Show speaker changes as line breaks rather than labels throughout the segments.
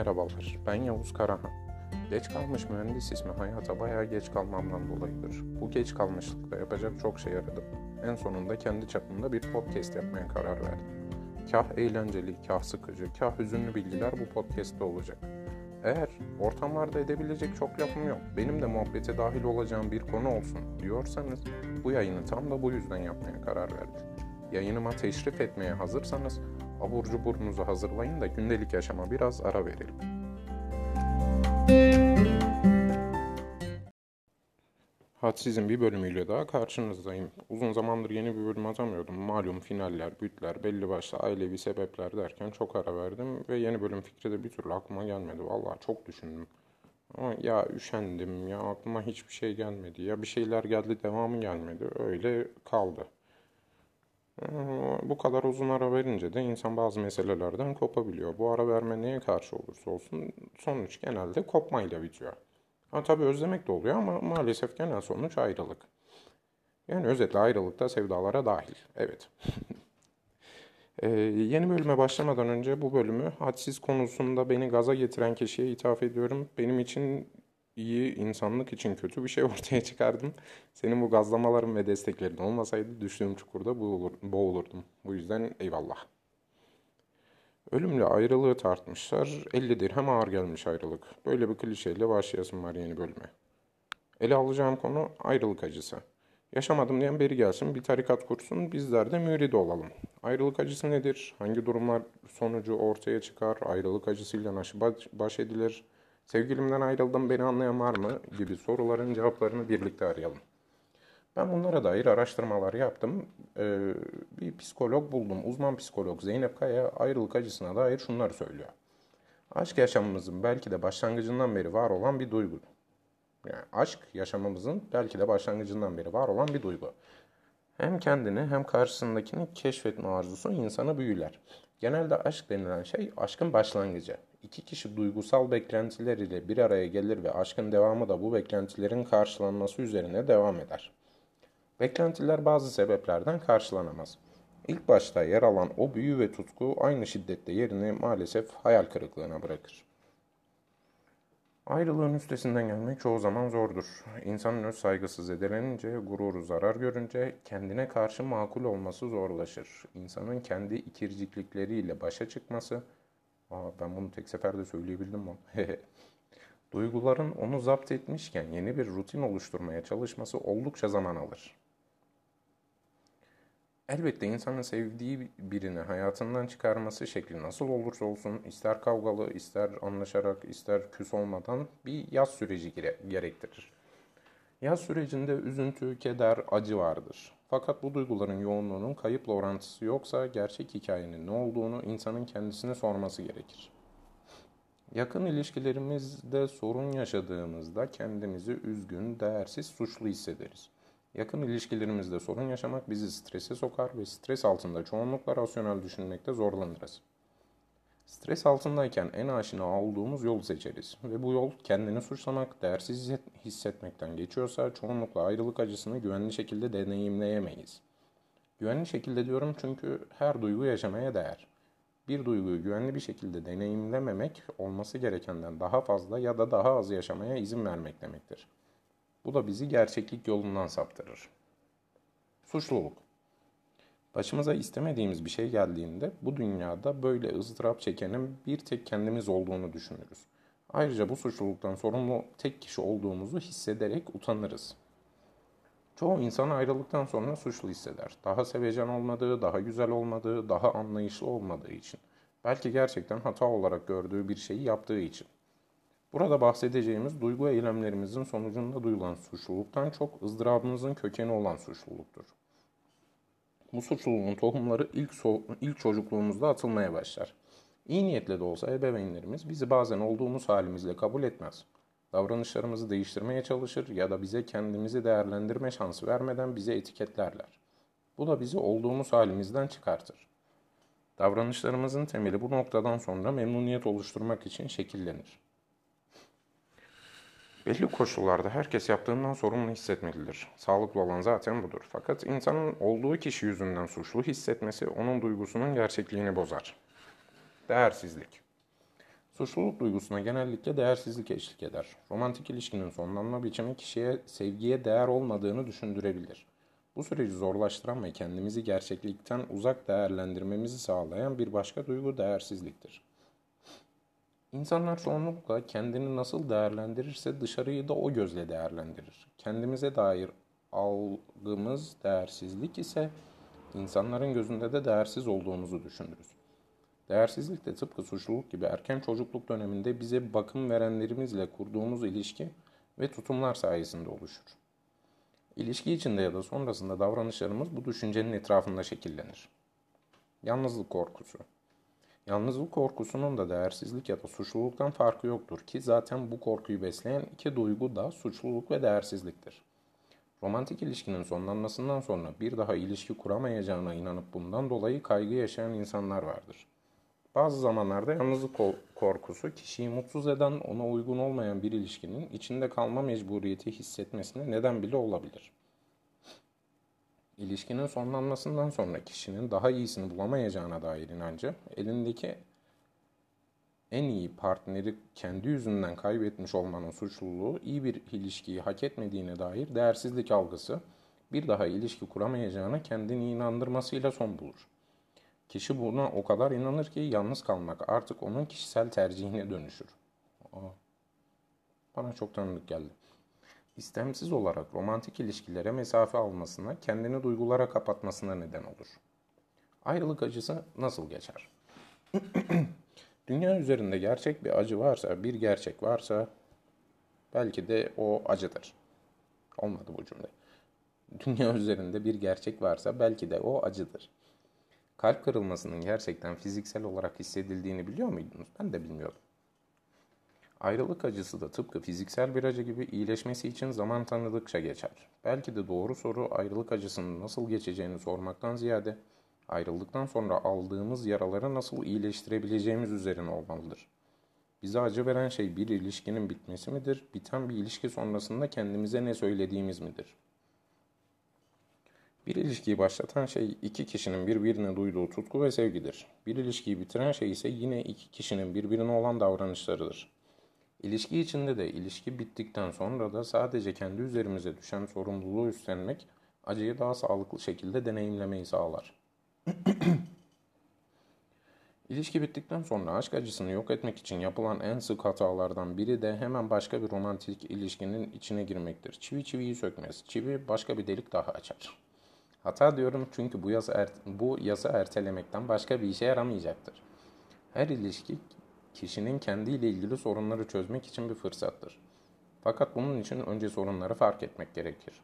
Merhabalar, ben Yavuz Karahan. Geç kalmış mühendis ismi hayata bayağı geç kalmamdan dolayıdır. Bu geç kalmışlıkta yapacak çok şey aradım. En sonunda kendi çapımda bir podcast yapmaya karar verdim. Kah eğlenceli, kah sıkıcı, kah hüzünlü bilgiler bu podcast'te olacak. Eğer ortamlarda edebilecek çok lafım yok, benim de muhabbete dahil olacağım bir konu olsun diyorsanız bu yayını tam da bu yüzden yapmaya karar verdim. Yayınıma teşrif etmeye hazırsanız abur cuburunuzu hazırlayın da gündelik yaşama biraz ara verelim. Hadsiz'in bir bölümüyle daha karşınızdayım. Uzun zamandır yeni bir bölüm atamıyordum. Malum finaller, bütler, belli başlı ailevi sebepler derken çok ara verdim ve yeni bölüm fikri de bir türlü aklıma gelmedi. Vallahi çok düşündüm. Ama ya üşendim ya aklıma hiçbir şey gelmedi ya bir şeyler geldi devamı gelmedi öyle kaldı. Ee, bu kadar uzun ara verince de insan bazı meselelerden kopabiliyor. Bu ara verme neye karşı olursa olsun sonuç genelde kopmayla bitiyor. Ha tabii özlemek de oluyor ama maalesef genel sonuç ayrılık. Yani özetle ayrılık da sevdalara dahil. Evet. ee, yeni bölüme başlamadan önce bu bölümü hadsiz konusunda beni gaza getiren kişiye ithaf ediyorum. Benim için iyi, insanlık için kötü bir şey ortaya çıkardım. Senin bu gazlamaların ve desteklerin olmasaydı düştüğüm çukurda boğulur, boğulurdum. Bu yüzden eyvallah. Ölümle ayrılığı tartmışlar. 50 dirhem ağır gelmiş ayrılık. Böyle bir klişeyle başlayasım var yeni bölüme. Ele alacağım konu ayrılık acısı. Yaşamadım diyen beri gelsin, bir tarikat kursun, bizler de mürid olalım. Ayrılık acısı nedir? Hangi durumlar sonucu ortaya çıkar? Ayrılık acısıyla baş edilir? Sevgilimden ayrıldım beni anlayan var mı? gibi soruların cevaplarını birlikte arayalım. Ben bunlara dair araştırmalar yaptım. Ee, bir psikolog buldum. Uzman psikolog Zeynep Kaya ayrılık acısına dair şunları söylüyor. Aşk yaşamımızın belki de başlangıcından beri var olan bir duygu. Yani aşk yaşamımızın belki de başlangıcından beri var olan bir duygu. Hem kendini hem karşısındakini keşfetme arzusu insanı büyüler. Genelde aşk denilen şey aşkın başlangıcı. İki kişi duygusal beklentiler ile bir araya gelir ve aşkın devamı da bu beklentilerin karşılanması üzerine devam eder. Beklentiler bazı sebeplerden karşılanamaz. İlk başta yer alan o büyü ve tutku aynı şiddette yerini maalesef hayal kırıklığına bırakır. Ayrılığın üstesinden gelmek çoğu zaman zordur. İnsanın öz saygısı zedelenince, gururu zarar görünce kendine karşı makul olması zorlaşır. İnsanın kendi ikirciklikleriyle başa çıkması, aa ben bunu tek seferde söyleyebildim mi? Duyguların onu zapt etmişken yeni bir rutin oluşturmaya çalışması oldukça zaman alır. Elbette insanın sevdiği birini hayatından çıkarması şekli nasıl olursa olsun ister kavgalı, ister anlaşarak, ister küs olmadan bir yaz süreci gerektirir. Yaz sürecinde üzüntü, keder, acı vardır. Fakat bu duyguların yoğunluğunun kayıpla orantısı yoksa gerçek hikayenin ne olduğunu insanın kendisine sorması gerekir. Yakın ilişkilerimizde sorun yaşadığımızda kendimizi üzgün, değersiz, suçlu hissederiz. Yakın ilişkilerimizde sorun yaşamak bizi strese sokar ve stres altında çoğunlukla rasyonel düşünmekte zorlanırız. Stres altındayken en aşina olduğumuz yolu seçeriz ve bu yol kendini suçlamak, değersiz hissetmekten geçiyorsa çoğunlukla ayrılık acısını güvenli şekilde deneyimleyemeyiz. Güvenli şekilde diyorum çünkü her duygu yaşamaya değer. Bir duyguyu güvenli bir şekilde deneyimlememek olması gerekenden daha fazla ya da daha az yaşamaya izin vermek demektir. Bu da bizi gerçeklik yolundan saptırır. Suçluluk. Başımıza istemediğimiz bir şey geldiğinde bu dünyada böyle ızdırap çekenin bir tek kendimiz olduğunu düşünürüz. Ayrıca bu suçluluktan sorumlu tek kişi olduğumuzu hissederek utanırız. Çoğu insan ayrılıktan sonra suçlu hisseder. Daha sevecen olmadığı, daha güzel olmadığı, daha anlayışlı olmadığı için. Belki gerçekten hata olarak gördüğü bir şeyi yaptığı için. Burada bahsedeceğimiz duygu eylemlerimizin sonucunda duyulan suçluluktan çok ızdırabımızın kökeni olan suçluluktur. Bu suçluluğun tohumları ilk, so ilk çocukluğumuzda atılmaya başlar. İyi niyetle de olsa ebeveynlerimiz bizi bazen olduğumuz halimizle kabul etmez. Davranışlarımızı değiştirmeye çalışır ya da bize kendimizi değerlendirme şansı vermeden bize etiketlerler. Bu da bizi olduğumuz halimizden çıkartır. Davranışlarımızın temeli bu noktadan sonra memnuniyet oluşturmak için şekillenir. Belli koşullarda herkes yaptığından sorumlu hissetmelidir. Sağlıklı olan zaten budur. Fakat insanın olduğu kişi yüzünden suçlu hissetmesi onun duygusunun gerçekliğini bozar. Değersizlik. Suçluluk duygusuna genellikle değersizlik eşlik eder. Romantik ilişkinin sonlanma biçimi kişiye sevgiye değer olmadığını düşündürebilir. Bu süreci zorlaştıran ve kendimizi gerçeklikten uzak değerlendirmemizi sağlayan bir başka duygu değersizliktir. İnsanlar çoğunlukla kendini nasıl değerlendirirse dışarıyı da o gözle değerlendirir. Kendimize dair algımız değersizlik ise insanların gözünde de değersiz olduğumuzu düşünürüz. Değersizlik de tıpkı suçluluk gibi erken çocukluk döneminde bize bakım verenlerimizle kurduğumuz ilişki ve tutumlar sayesinde oluşur. İlişki içinde ya da sonrasında davranışlarımız bu düşüncenin etrafında şekillenir. Yalnızlık korkusu. Yalnızlık korkusunun da değersizlik ya da suçluluktan farkı yoktur ki zaten bu korkuyu besleyen iki duygu da suçluluk ve değersizliktir. Romantik ilişkinin sonlanmasından sonra bir daha ilişki kuramayacağına inanıp bundan dolayı kaygı yaşayan insanlar vardır. Bazı zamanlarda yalnızlık korkusu kişiyi mutsuz eden, ona uygun olmayan bir ilişkinin içinde kalma mecburiyeti hissetmesine neden bile olabilir. İlişkinin sonlanmasından sonra kişinin daha iyisini bulamayacağına dair inancı, elindeki en iyi partneri kendi yüzünden kaybetmiş olmanın suçluluğu, iyi bir ilişkiyi hak etmediğine dair değersizlik algısı, bir daha ilişki kuramayacağına kendini inandırmasıyla son bulur. Kişi buna o kadar inanır ki yalnız kalmak artık onun kişisel tercihine dönüşür. Aa, bana çok tanıdık geldi. İstemsiz olarak romantik ilişkilere mesafe almasına, kendini duygulara kapatmasına neden olur. Ayrılık acısı nasıl geçer? Dünya üzerinde gerçek bir acı varsa, bir gerçek varsa belki de o acıdır. Olmadı bu cümle. Dünya üzerinde bir gerçek varsa belki de o acıdır. Kalp kırılmasının gerçekten fiziksel olarak hissedildiğini biliyor muydunuz? Ben de bilmiyordum. Ayrılık acısı da tıpkı fiziksel bir acı gibi iyileşmesi için zaman tanıdıkça geçer. Belki de doğru soru ayrılık acısının nasıl geçeceğini sormaktan ziyade ayrıldıktan sonra aldığımız yaraları nasıl iyileştirebileceğimiz üzerine olmalıdır. Bize acı veren şey bir ilişkinin bitmesi midir, biten bir ilişki sonrasında kendimize ne söylediğimiz midir? Bir ilişkiyi başlatan şey iki kişinin birbirine duyduğu tutku ve sevgidir. Bir ilişkiyi bitiren şey ise yine iki kişinin birbirine olan davranışlarıdır. İlişki içinde de ilişki bittikten sonra da sadece kendi üzerimize düşen sorumluluğu üstlenmek acıyı daha sağlıklı şekilde deneyimlemeyi sağlar. İlişki bittikten sonra aşk acısını yok etmek için yapılan en sık hatalardan biri de hemen başka bir romantik ilişkinin içine girmektir. Çivi çiviyi sökmez. Çivi başka bir delik daha açar. Hata diyorum çünkü bu yasa, er, bu yasa ertelemekten başka bir işe yaramayacaktır. Her ilişki kişinin kendiyle ilgili sorunları çözmek için bir fırsattır. Fakat bunun için önce sorunları fark etmek gerekir.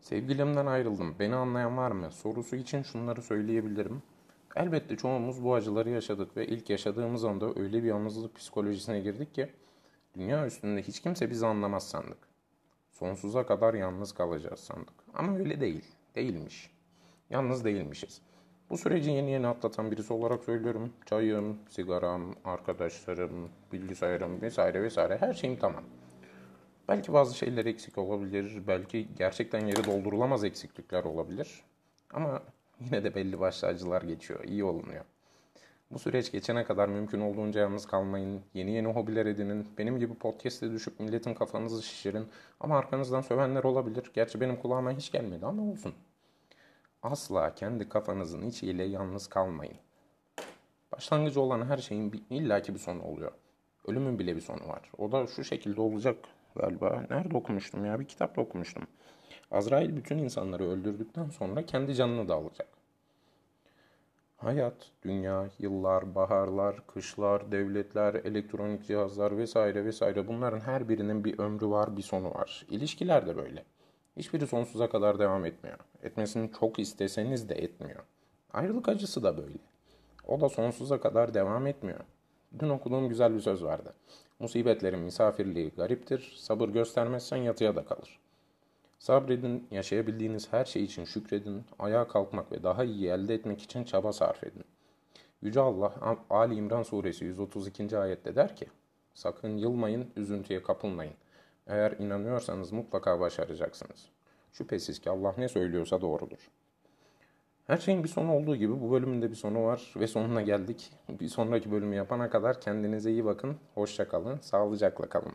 Sevgilimden ayrıldım, beni anlayan var mı? Sorusu için şunları söyleyebilirim. Elbette çoğumuz bu acıları yaşadık ve ilk yaşadığımız anda öyle bir yalnızlık psikolojisine girdik ki dünya üstünde hiç kimse bizi anlamaz sandık. Sonsuza kadar yalnız kalacağız sandık. Ama öyle değil, değilmiş. Yalnız değilmişiz. Bu süreci yeni yeni atlatan birisi olarak söylüyorum. Çayım, sigaram, arkadaşlarım, bilgisayarım vesaire vesaire her şeyim tamam. Belki bazı şeyler eksik olabilir. Belki gerçekten yeri doldurulamaz eksiklikler olabilir. Ama yine de belli başlı acılar geçiyor. iyi olunuyor. Bu süreç geçene kadar mümkün olduğunca yalnız kalmayın. Yeni yeni hobiler edinin. Benim gibi podcast'e düşüp milletin kafanızı şişirin. Ama arkanızdan sövenler olabilir. Gerçi benim kulağıma hiç gelmedi ama olsun. Asla kendi kafanızın içiyle yalnız kalmayın. Başlangıcı olan her şeyin illaki bir sonu oluyor. Ölümün bile bir sonu var. O da şu şekilde olacak galiba. Nerede okumuştum ya? Bir kitapta okumuştum. Azrail bütün insanları öldürdükten sonra kendi canını da alacak. Hayat, dünya, yıllar, baharlar, kışlar, devletler, elektronik cihazlar vesaire vesaire bunların her birinin bir ömrü var, bir sonu var. İlişkiler de böyle. Hiçbiri sonsuza kadar devam etmiyor. Etmesini çok isteseniz de etmiyor. Ayrılık acısı da böyle. O da sonsuza kadar devam etmiyor. Dün okuduğum güzel bir söz vardı. Musibetlerin misafirliği gariptir, sabır göstermezsen yatıya da kalır. Sabredin, yaşayabildiğiniz her şey için şükredin, ayağa kalkmak ve daha iyi elde etmek için çaba sarf edin. Yüce Allah Ali İmran suresi 132. ayette der ki, Sakın yılmayın, üzüntüye kapılmayın. Eğer inanıyorsanız mutlaka başaracaksınız. Şüphesiz ki Allah ne söylüyorsa doğrudur. Her şeyin bir sonu olduğu gibi bu bölümün de bir sonu var ve sonuna geldik. Bir sonraki bölümü yapana kadar kendinize iyi bakın. Hoşça kalın. Sağlıcakla kalın.